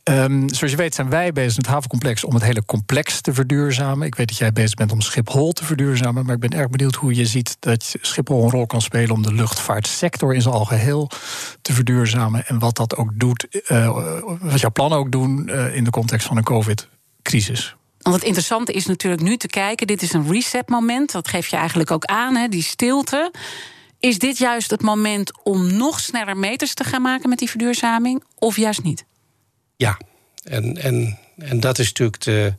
[SPEAKER 3] Um, zoals je weet zijn wij bezig met het havencomplex om het hele complex te verduurzamen. Ik weet dat jij bezig bent om Schiphol te verduurzamen. Maar ik ben erg benieuwd hoe je ziet dat Schiphol een rol kan spelen om de luchtvaartsector in zijn algeheel te verduurzamen. En wat dat ook doet, uh, wat jouw plannen ook doen uh, in de context van een COVID-crisis.
[SPEAKER 1] Want het interessante is natuurlijk nu te kijken. Dit is een reset-moment. Dat geef je eigenlijk ook aan, hè, die stilte. Is dit juist het moment om nog sneller meters te gaan maken met die verduurzaming? Of juist niet?
[SPEAKER 2] Ja, en, en, en dat is natuurlijk de,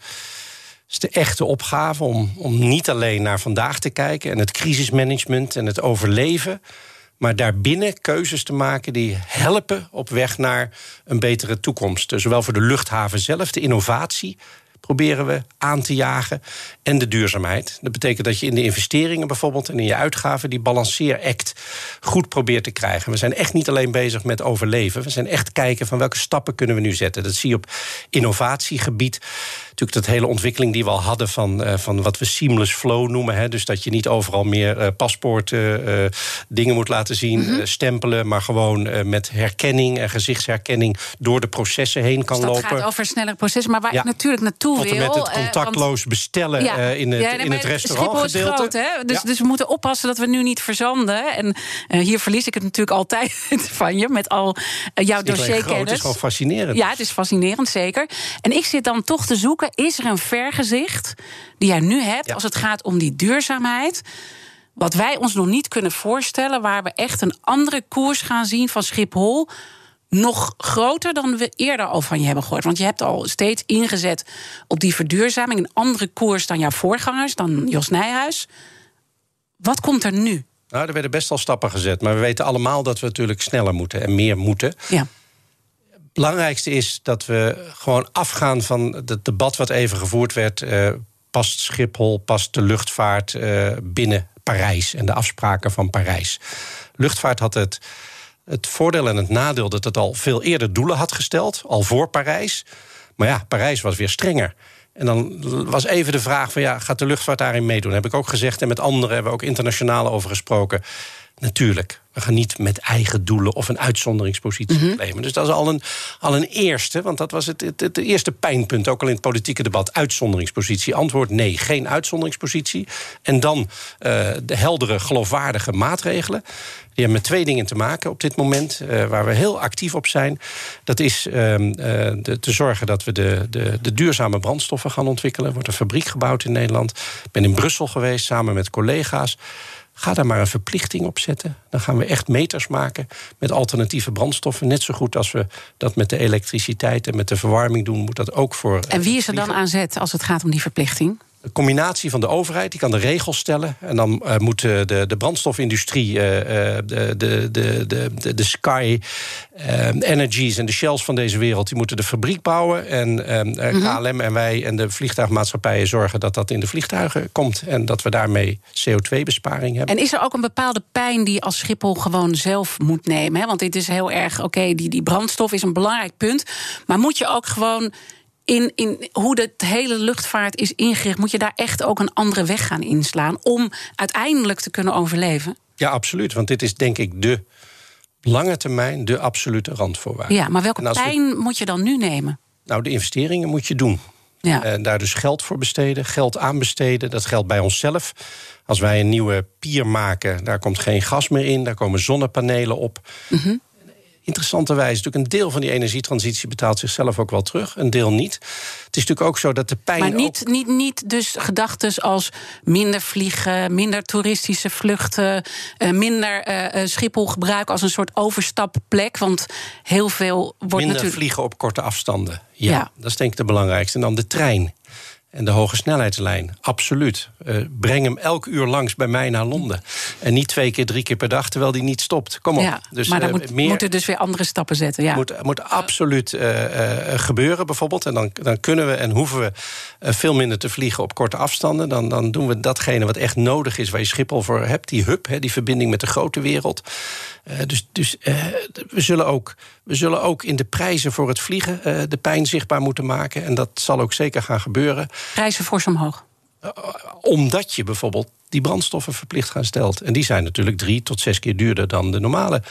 [SPEAKER 2] de echte opgave om, om niet alleen naar vandaag te kijken en het crisismanagement en het overleven, maar daarbinnen keuzes te maken die helpen op weg naar een betere toekomst. Zowel voor de luchthaven zelf, de innovatie, proberen we aan te jagen. En de duurzaamheid. Dat betekent dat je in de investeringen bijvoorbeeld en in je uitgaven die balanceeract goed probeert te krijgen. We zijn echt niet alleen bezig met overleven. We zijn echt kijken van welke stappen kunnen we nu zetten. Dat zie je op innovatiegebied natuurlijk dat hele ontwikkeling die we al hadden van, uh, van wat we seamless flow noemen. Hè, dus dat je niet overal meer uh, paspoorten, uh, dingen moet laten zien, mm -hmm. stempelen, maar gewoon met herkenning en gezichtsherkenning door de processen heen kan
[SPEAKER 1] dus
[SPEAKER 2] dat
[SPEAKER 1] lopen. Het gaat over snellere processen, maar waar ja. ik natuurlijk naartoe
[SPEAKER 2] met het contactloos want, bestellen ja. in het, ja, nee, in het restaurant.
[SPEAKER 1] is groot, hè? Dus, dus we moeten oppassen dat we nu niet verzanden. En hier verlies ik het natuurlijk altijd van je met al jouw dossierkennis. Het
[SPEAKER 2] is gewoon fascinerend.
[SPEAKER 1] Ja, het is fascinerend, zeker. En ik zit dan toch te zoeken is er een vergezicht die jij nu hebt als het gaat om die duurzaamheid? Wat wij ons nog niet kunnen voorstellen, waar we echt een andere koers gaan zien van Schiphol nog groter dan we eerder al van je hebben gehoord. Want je hebt al steeds ingezet op die verduurzaming. Een andere koers dan jouw voorgangers, dan Jos Nijhuis. Wat komt er nu?
[SPEAKER 2] Nou, er werden best al stappen gezet. Maar we weten allemaal dat we natuurlijk sneller moeten en meer moeten.
[SPEAKER 1] Ja
[SPEAKER 2] belangrijkste is dat we gewoon afgaan van het debat wat even gevoerd werd. Uh, past Schiphol, past de luchtvaart uh, binnen Parijs en de afspraken van Parijs. Luchtvaart had het, het voordeel en het nadeel dat het al veel eerder doelen had gesteld, al voor Parijs. Maar ja, Parijs was weer strenger. En dan was even de vraag van ja, gaat de luchtvaart daarin meedoen? heb ik ook gezegd en met anderen hebben we ook internationaal over gesproken. Natuurlijk, we gaan niet met eigen doelen of een uitzonderingspositie mm claimen. Dus dat is al een, al een eerste, want dat was het, het, het, eerste pijnpunt, ook al in het politieke debat. Uitzonderingspositie. Antwoord nee, geen uitzonderingspositie. En dan uh, de heldere, geloofwaardige maatregelen. Die hebben met twee dingen te maken op dit moment, uh, waar we heel actief op zijn. Dat is uh, de, te zorgen dat we de, de, de, duurzame brandstoffen gaan ontwikkelen. Er wordt een fabriek gebouwd in Nederland. Ik ben in Brussel geweest samen met collega's. Ga daar maar een verplichting op zetten. Dan gaan we echt meters maken met alternatieve brandstoffen. Net zo goed als we dat met de elektriciteit en met de verwarming doen, moet dat ook voor.
[SPEAKER 1] En wie is er dan aan zet als het gaat om die verplichting?
[SPEAKER 2] Een combinatie van de overheid, die kan de regels stellen. En dan uh, moet de, de brandstofindustrie, uh, de, de, de, de, de Sky Energies en de Shells van deze wereld, die moeten de fabriek bouwen. En mm -hmm. KLM en wij en de vliegtuigmaatschappijen zorgen dat dat in de vliegtuigen komt. En dat we daarmee CO2-besparing hebben.
[SPEAKER 1] En is er ook een bepaalde pijn die als Schiphol gewoon zelf moet nemen? Hè? Want dit is heel erg, oké, die, die brandstof is een belangrijk punt. Maar moet je ook gewoon in, in hoe de hele luchtvaart is ingericht, moet je daar echt ook een andere weg gaan inslaan om uiteindelijk te kunnen overleven?
[SPEAKER 2] Ja, absoluut. Want dit is denk ik de lange termijn, de absolute randvoorwaarde.
[SPEAKER 1] Ja, maar welke pijn moet je dan nu nemen?
[SPEAKER 2] Nou, de investeringen moet je doen. Ja. En daar dus geld voor besteden, geld aanbesteden. Dat geldt bij onszelf. Als wij een nieuwe pier maken, daar komt geen gas meer in, daar komen zonnepanelen op. Mm interessanterwijs natuurlijk een deel van die energietransitie betaalt zichzelf ook wel terug, een deel niet. Het is natuurlijk ook zo dat de pijn.
[SPEAKER 1] Maar niet, niet, niet dus gedachten als minder vliegen, minder toeristische vluchten, uh, minder uh, Schiphol gebruiken als een soort overstapplek. Want heel veel wordt
[SPEAKER 2] minder
[SPEAKER 1] natuurlijk.
[SPEAKER 2] vliegen op korte afstanden. Ja, ja, dat is denk ik de belangrijkste. En dan de trein. En de hoge snelheidslijn, absoluut. Uh, breng hem elk uur langs bij mij naar Londen. En niet twee keer, drie keer per dag, terwijl die niet stopt. Kom op.
[SPEAKER 1] Ja, dus, maar dan uh, moet, meer, moeten dus weer andere stappen zetten. Ja.
[SPEAKER 2] Moet, moet absoluut uh, gebeuren, bijvoorbeeld. En dan, dan kunnen we en hoeven we veel minder te vliegen op korte afstanden. Dan, dan doen we datgene wat echt nodig is, waar je Schiphol voor hebt. Die hub, he, die verbinding met de grote wereld. Dus dus we, zullen ook, we zullen ook in de prijzen voor het vliegen de pijn zichtbaar moeten maken. En dat zal ook zeker gaan gebeuren.
[SPEAKER 1] Prijzen fors omhoog?
[SPEAKER 2] Omdat je bijvoorbeeld die brandstoffen verplicht gaan stelt. En die zijn natuurlijk drie tot zes keer duurder dan de normale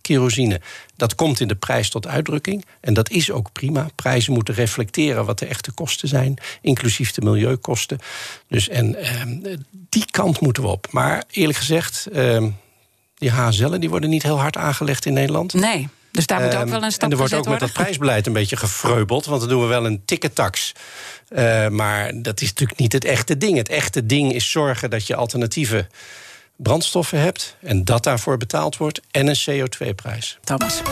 [SPEAKER 2] kerosine. Dat komt in de prijs tot uitdrukking. En dat is ook prima. Prijzen moeten reflecteren wat de echte kosten zijn, inclusief de milieukosten. Dus en uh, die kant moeten we op. Maar eerlijk gezegd, uh, die HZL'en die worden niet heel hard aangelegd in Nederland.
[SPEAKER 1] Nee. Dus daar moet ook ehm, wel een stap
[SPEAKER 2] En er wordt
[SPEAKER 1] ook
[SPEAKER 2] met dat prijsbeleid een beetje gefreubeld. Want dan doen we wel een ticketax. Uh, maar dat is natuurlijk niet het echte ding. Het echte ding is zorgen dat je alternatieve brandstoffen hebt. En dat daarvoor betaald wordt. En een CO2-prijs.
[SPEAKER 1] Thomas.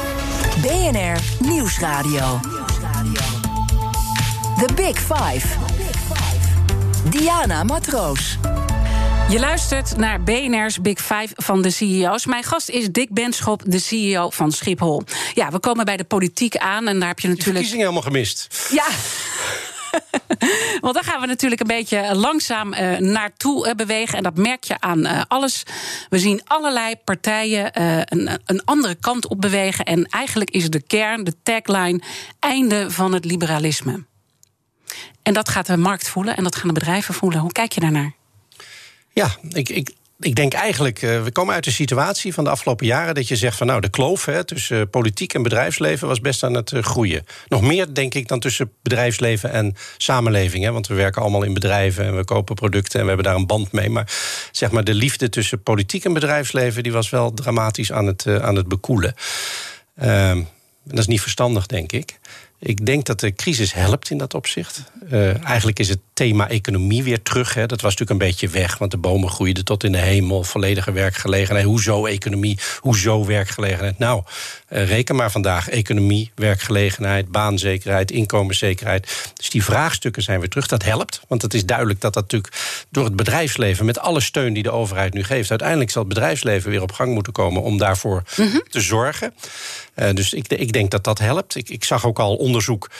[SPEAKER 4] BNR Nieuwsradio. The Big Five. Diana Matroos.
[SPEAKER 1] Je luistert naar BNR's Big Five van de CEO's. Mijn gast is Dick Benschop, de CEO van Schiphol. Ja, we komen bij de politiek aan en daar heb je natuurlijk... De
[SPEAKER 2] verkiezingen helemaal gemist.
[SPEAKER 1] Ja. Want daar gaan we natuurlijk een beetje langzaam uh, naartoe uh, bewegen. En dat merk je aan uh, alles. We zien allerlei partijen een, een, andere kant op bewegen. En eigenlijk is de kern, de tagline, einde van het liberalisme. En dat gaat de markt voelen en dat gaan de bedrijven voelen. Hoe kijk je daarnaar?
[SPEAKER 2] Ja, ik, ik, ik denk eigenlijk, uh, we komen uit de situatie van de afgelopen jaren dat je zegt van nou, de kloof hè, tussen uh, politiek en bedrijfsleven was best aan het uh, groeien. Nog meer denk ik dan tussen bedrijfsleven en samenleving. Hè, want we werken allemaal in bedrijven en we kopen producten en we hebben daar een band mee. Maar zeg maar, de liefde tussen politiek en bedrijfsleven die was wel dramatisch aan het, aan het bekoelen. Ehm, dat is niet verstandig, denk ik. Ik denk dat de crisis helpt in dat opzicht. Uh, eigenlijk is het thema economie weer terug. Hè. Dat was natuurlijk een beetje weg, want de bomen groeiden tot in de hemel. Volledige werkgelegenheid. Hoezo economie? Hoezo werkgelegenheid? Nou, uh, reken maar vandaag. Economie, werkgelegenheid, baanzekerheid, inkomenszekerheid. Dus die vraagstukken zijn weer terug. Dat helpt, want het is duidelijk dat dat natuurlijk door het bedrijfsleven... met alle steun die de overheid nu geeft... uiteindelijk zal het bedrijfsleven weer op gang moeten komen... om daarvoor mm -hmm. te zorgen. Uh, dus ik, ik denk dat dat helpt. Ik, ik zag ook al onderzoek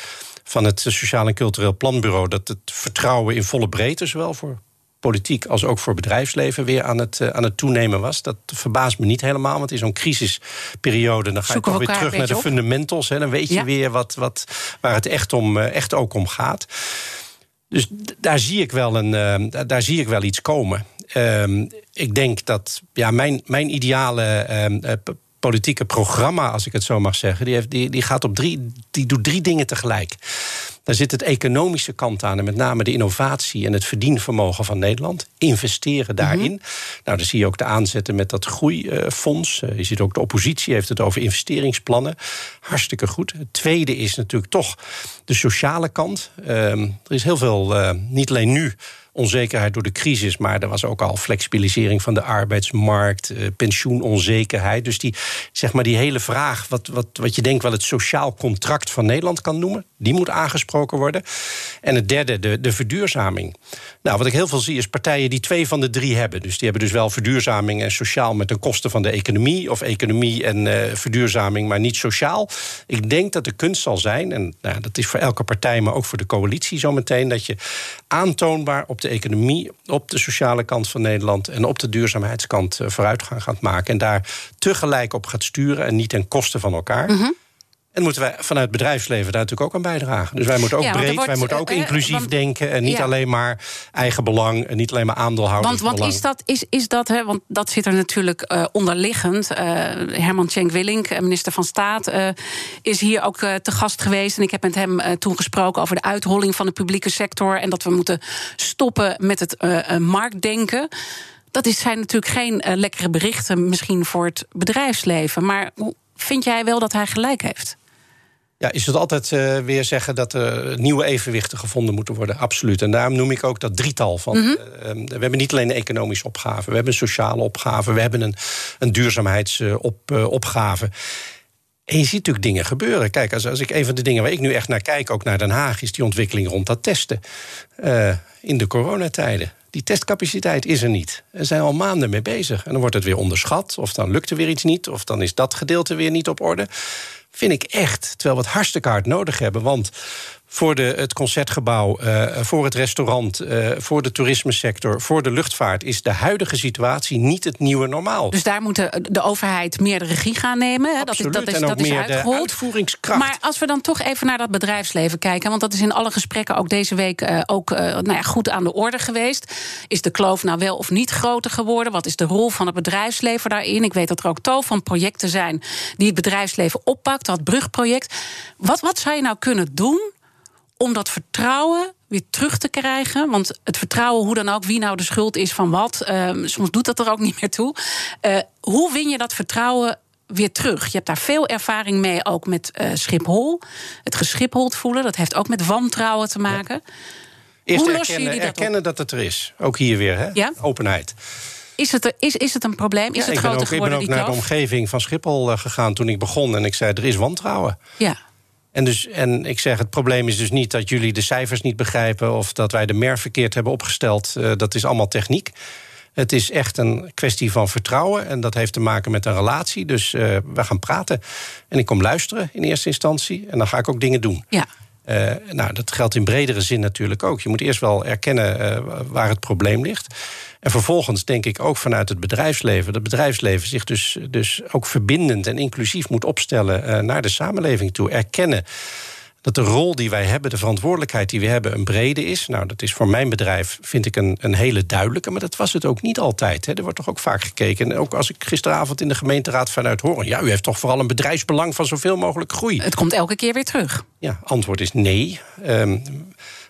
[SPEAKER 2] van het Sociaal en Cultureel Planbureau dat het vertrouwen in volle breedte, zowel voor politiek als ook voor bedrijfsleven weer aan het, uh, aan het toenemen was. Dat verbaast me niet helemaal, want in zo'n crisisperiode dan ga je toch weer terug naar de fundamentals. Hè, dan weet je weer wat, wat, waar het echt, om, uh, echt ook om gaat. Dus daar zie ik wel, een, uh, daar zie ik wel iets komen. Ehm, ik denk dat ja, mijn, mijn ideale ehm, politieke programma, als ik het zo mag zeggen, die, heeft, die, die gaat op drie, die doet drie dingen tegelijk. Daar zit het economische kant aan. En met name de innovatie en het verdienvermogen van Nederland. Investeren daarin. Mhm. Nou, dan zie je ook de aanzetten met dat groeifonds. Eh, je ziet ook de oppositie heeft het over investeringsplannen. Hartstikke goed. Het tweede is natuurlijk toch de sociale kant. Ehm, er is heel veel, uh, niet alleen nu onzekerheid door de crisis, maar er was ook al flexibilisering van de arbeidsmarkt, eh, pensioenonzekerheid. Dus die, zeg maar die hele vraag, wat, wat, wat je denkt wel het sociaal contract van Nederland kan noemen, die moet aangesproken worden. En het derde, de, de verduurzaming. Nou, wat ik heel veel zie is partijen die twee van de drie hebben. Dus die hebben dus wel verduurzaming en sociaal met een kosten van de economie, of economie en uh, verduurzaming, maar niet sociaal. Ik denk dat de kunst zal zijn, en nou, dat is voor elke partij, maar ook voor de coalitie zometeen, dat je aantoonbaar op de economie, op de sociale kant van Nederland en op de duurzaamheidskant eh, vooruitgang gaat maken. En daar tegelijk op gaat sturen en niet ten koste van elkaar. Mhm. En moeten wij vanuit het bedrijfsleven daar natuurlijk ook aan bijdragen. Dus wij moeten ook breed, wij moeten ook eh, inclusief denken. En niet alleen maar eigen belang en niet alleen maar aandeelhouders.
[SPEAKER 1] Want, want is dat, is, is dat hè, want dat zit er natuurlijk uh, onderliggend. Uh, Herman Cenk Willink, minister van Staat, is hier ook te gast geweest. En ik heb met hem toen gesproken over de uitholling van de publieke sector. En dat we moeten stoppen met het marktdenken. Dat is, zijn natuurlijk geen lekkere berichten, misschien voor het bedrijfsleven. Maar vind jij wel dat hij gelijk heeft?
[SPEAKER 2] Ja, is het altijd uh, weer zeggen dat er nieuwe evenwichten gevonden moeten worden? Absoluut. En daarom noem ik ook dat drietal. Van, mm -hmm. uh, we hebben niet alleen een economische opgave, we hebben een sociale opgave, we hebben een, een duurzaamheidsopgave. Uh, en je ziet natuurlijk dingen gebeuren. Kijk, als, als ik een van de dingen waar ik nu echt naar kijk, ook naar Den Haag, is die ontwikkeling rond dat testen. in de coronatijden. Die testcapaciteit is er niet. Er zijn al maanden mee bezig. En dan wordt het weer onderschat, of dan lukt er weer iets niet, of dan is dat gedeelte weer niet op orde vind ik echt. Terwijl we het hartstikke hard nodig hebben. Want voor de, het concertgebouw, uh, voor het restaurant, uh, voor de toerismesector, voor de luchtvaart is de huidige situatie niet het nieuwe normaal.
[SPEAKER 1] Dus daar moet de, de overheid meer de regie gaan nemen.
[SPEAKER 2] Hè? Dat is, dat is, en ook dat is de uitvoeringskracht.
[SPEAKER 1] Maar als we dan toch even naar dat bedrijfsleven kijken, want dat is in alle gesprekken ook deze week uh, ook nou ja, goed aan de orde geweest. Is de kloof nou wel of niet groter geworden? Wat is de rol van het bedrijfsleven daarin? Ik weet dat er ook tal van projecten zijn die het bedrijfsleven oppakt, dat brugproject. Wat, wat zou je nou kunnen doen? Om dat vertrouwen weer terug te krijgen. Want het vertrouwen, hoe dan ook, wie nou de schuld is van wat, uh, soms doet dat er ook niet meer toe. Uh, hoe win je dat vertrouwen weer terug? Je hebt daar veel ervaring mee, ook met uh, Schiphol. Het geschiphold voelen, dat heeft ook met wantrouwen te maken. Ja.
[SPEAKER 2] Eerst hoe erkennen, jullie dat erkennen dat het er is. Ook hier weer, hè? Ja? Openheid.
[SPEAKER 1] Is het, is, is het een probleem? Is ja, het groter ook, geworden?
[SPEAKER 2] Ik ben ook naar de omgeving van Schiphol gegaan toen ik begon. En ik zei, er is wantrouwen.
[SPEAKER 1] Ja.
[SPEAKER 2] En, dus, en ik zeg, het probleem is dus niet dat jullie de cijfers niet begrijpen... of dat wij de MER verkeerd hebben opgesteld. Uh, dat is allemaal techniek. Het is echt een kwestie van vertrouwen. En dat heeft te maken met een relatie. Dus uh, we gaan praten. En ik kom luisteren in eerste instantie. En dan ga ik ook dingen doen.
[SPEAKER 1] Ja.
[SPEAKER 2] Uh, nou, dat geldt in bredere zin natuurlijk ook. Je moet eerst wel erkennen waar het probleem ligt. En vervolgens denk ik ook vanuit het bedrijfsleven... dat bedrijfsleven zich dus, dus ook verbindend en inclusief moet opstellen... Uh, naar de samenleving toe. Erkennen dat de rol die wij hebben, de verantwoordelijkheid die we hebben, een brede is. Nou, dat is voor mijn bedrijf, vind ik, een, een hele duidelijke. Maar dat was het ook niet altijd. Hè. Er wordt toch ook vaak gekeken. En ook als ik gisteravond in de gemeenteraad vanuit hoor... ja, u heeft toch vooral een bedrijfsbelang van zoveel mogelijk groei.
[SPEAKER 1] Het komt elke keer weer terug.
[SPEAKER 2] Ja, antwoord is nee. Um,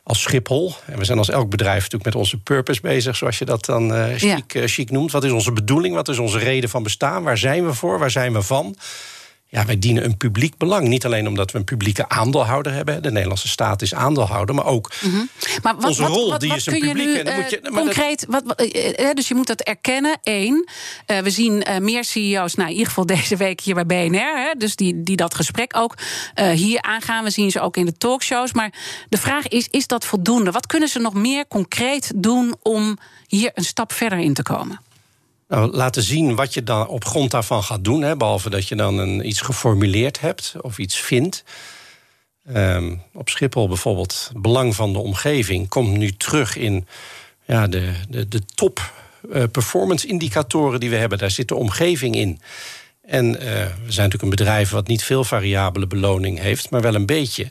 [SPEAKER 2] als Schiphol. En we zijn als elk bedrijf natuurlijk met onze purpose bezig, zoals je dat dan uh, chic, uh, chic noemt. Wat is onze bedoeling? Wat is onze reden van bestaan? Waar zijn we voor? Waar zijn we van? Ja, wij dienen een publiek belang. Niet alleen omdat we een publieke aandeelhouder hebben. De Nederlandse staat is aandeelhouder, maar ook
[SPEAKER 1] mm maar wat, onze rol, wat, wat, die is een publiek. en dan moet je, concreet, dat... wat, uh, dus je moet dat erkennen. Eén, uh, we zien meer CEO's, nou in ieder geval deze week hier bij BNR. Hè, dus die, die dat gesprek ook hier aangaan. We zien ze ook in de talkshows. Maar de vraag is, is dat voldoende? Wat kunnen ze nog meer concreet doen om hier een stap verder in te komen?
[SPEAKER 2] Nou, laten zien wat je dan op grond daarvan gaat doen. Hè, behalve dat je dan een, iets geformuleerd hebt of iets vindt. Ehm, op Schiphol bijvoorbeeld, belang van de omgeving komt nu terug in ja, de, de, de top uh, performance indicatoren die we hebben. Daar zit de omgeving in. En uh, we zijn natuurlijk een bedrijf wat niet veel variabele beloning heeft, maar wel een beetje.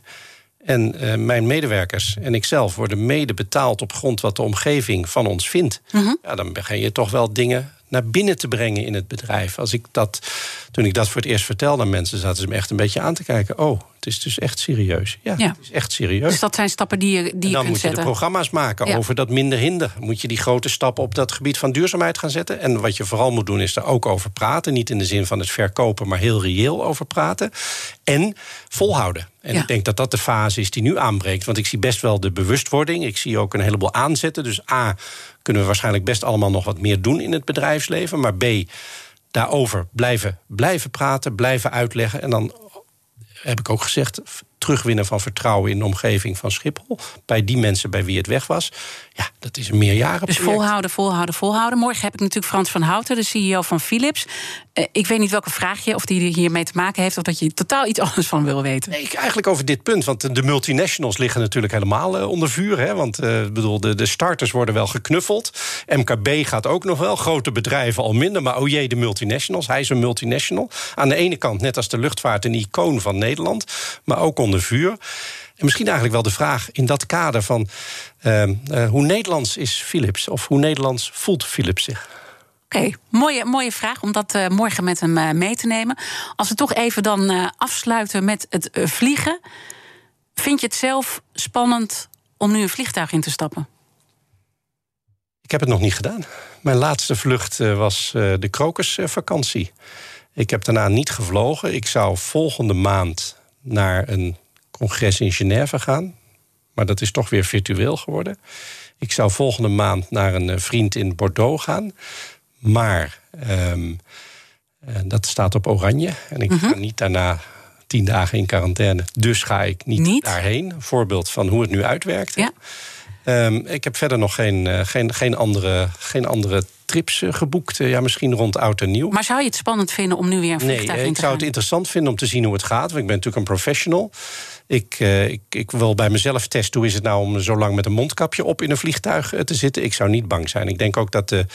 [SPEAKER 2] En uh, mijn medewerkers en ikzelf worden mede betaald op grond wat de omgeving van ons vindt. Mm -hmm. Ja, dan begin je toch wel dingen naar binnen te brengen in het bedrijf. Als ik dat, toen ik dat voor het eerst vertelde aan mensen, zaten ze me echt een beetje aan te kijken. Oh, het is dus echt serieus. Ja, ja. het is echt serieus.
[SPEAKER 1] Dus dat zijn stappen die je, die dan
[SPEAKER 2] je kunt
[SPEAKER 1] moet
[SPEAKER 2] zetten.
[SPEAKER 1] je
[SPEAKER 2] de programma's maken ja. over dat minder hinder. Moet je die grote stappen op dat gebied van duurzaamheid gaan zetten. En wat je vooral moet doen, is er ook over praten. Niet in de zin van het verkopen, maar heel reëel over praten. En volhouden. En ja. ik denk dat dat de fase is die nu aanbreekt. Want ik zie best wel de bewustwording. Ik zie ook een heleboel aanzetten. Dus A, kunnen we waarschijnlijk best allemaal nog wat meer doen in het bedrijfsleven. Maar B, daarover blijven, blijven praten, blijven uitleggen. En dan heb ik ook gezegd, terugwinnen van vertrouwen in de omgeving van Schiphol. Bij die mensen bij wie het weg was. Ja, dat is een meerjaren.
[SPEAKER 1] Dus volhouden, volhouden, volhouden. Morgen heb ik natuurlijk Frans van Houten, de CEO van Philips. Uh, ik weet niet welke vraag je, of die hiermee te maken heeft, of dat je totaal iets anders van wil weten.
[SPEAKER 2] Nee, eigenlijk over dit punt. Want de multinationals liggen natuurlijk helemaal uh, onder vuur. Hè, want uh, bedoel, de, de starters worden wel geknuffeld. MKB gaat ook nog wel. Grote bedrijven al minder. Maar oh jee, de multinationals. Hij is een multinational. Aan de ene kant, net als de luchtvaart, een icoon van Nederland. Maar ook onder vuur. En misschien eigenlijk wel de vraag in dat kader van uh, hoe Nederlands is Philips? Of hoe Nederlands voelt Philips zich?
[SPEAKER 1] Oké, mooie, mooie vraag om dat uh, morgen met hem uh, mee te nemen. Als we toch even dan uh, afsluiten met het vliegen. Vind je het zelf spannend om nu een vliegtuig in te stappen?
[SPEAKER 2] Ik heb het nog niet gedaan. Mijn laatste vlucht was de krokusvakantie. Ik heb daarna niet gevlogen. Ik zou volgende maand naar een congres in Genève gaan. Maar dat is toch weer virtueel geworden. Ik zou volgende maand naar een vriend in Bordeaux gaan. Maar um, dat staat op oranje. En ik mm -hmm. ga niet daarna tien dagen in quarantaine. Dus ga ik niet, niet? daarheen. Een voorbeeld van hoe het nu uitwerkt.
[SPEAKER 1] Ja.
[SPEAKER 2] Um, ik heb verder nog geen, uh, geen, geen, andere, geen andere trips uh, geboekt. Ja, misschien rond oud en nieuw.
[SPEAKER 1] Maar zou je het spannend vinden om nu weer een vliegtuig
[SPEAKER 2] nee,
[SPEAKER 1] in te
[SPEAKER 2] ik zou het interessant vinden om te zien hoe het gaat. Want ik ben natuurlijk een professional. Ik, uh, ik, ik, wil bij mezelf testen hoe is het nou om zo lang met een mondkapje op in een vliegtuig te zitten. Ik zou niet bang zijn. Ik denk ook dat de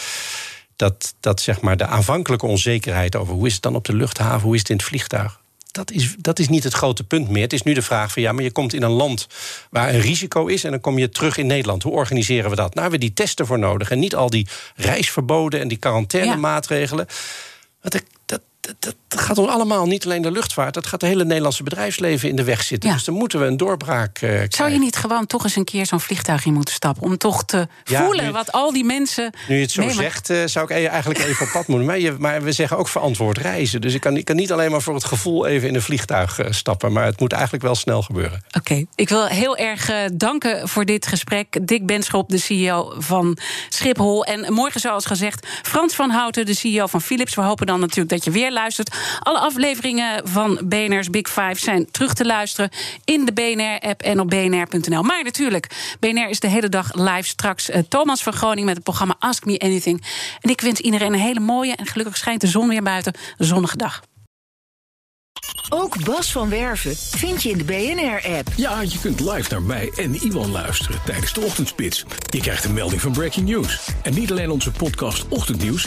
[SPEAKER 2] dat, dat zeg maar de aanvankelijke onzekerheid over hoe is het dan op de luchthaven, hoe is het in het vliegtuig. Dat is, dat is niet het grote punt meer. Het is nu de vraag van ja, maar je komt in een land waar een risico is en dan kom je terug in Nederland. Hoe organiseren we dat? Nou, we hebben die testen voor nodig en niet al die reisverboden en die quarantainemaatregelen. Ja. Dat, dat, dat, dat gaat ons allemaal, niet alleen de luchtvaart... dat gaat het hele Nederlandse bedrijfsleven in de weg zitten. Ja. Dus dan moeten we een doorbraak uh,
[SPEAKER 1] Zou je niet gewoon toch eens een keer zo'n vliegtuig in moeten stappen... om toch te ja, voelen wat al die mensen...
[SPEAKER 2] Nu je het zo zegt, uh, zou ik eigenlijk even op pad moeten. Maar, je, maar, we zeggen ook verantwoord reizen. Dus ik kan, ik kan, niet alleen maar voor het gevoel even in een vliegtuig uh, stappen... maar het moet eigenlijk wel snel gebeuren.
[SPEAKER 1] Oké, okay. ik wil heel erg danken voor dit gesprek. Dick Benschop, de CEO van Schiphol. En morgen, zoals gezegd, Frans van Houten, de CEO van Philips. We hopen dan natuurlijk dat je weer luistert. Alle afleveringen van BNR's Big Five zijn terug te luisteren in de BNR-app en op bnr.nl. Maar natuurlijk, BNR is de hele dag live straks. Uh, Thomas van Groningen met het programma Ask Me Anything. En ik wens iedereen een hele mooie en gelukkig schijnt de zon weer buiten. Zonnige dag.
[SPEAKER 4] Ook Bas van Werven vind je in de BNR-app.
[SPEAKER 5] Ja, je kunt live naar mij en Iwan luisteren tijdens de ochtendspits. Je krijgt een melding van Breaking News. En niet alleen onze podcast Ochtendnieuws,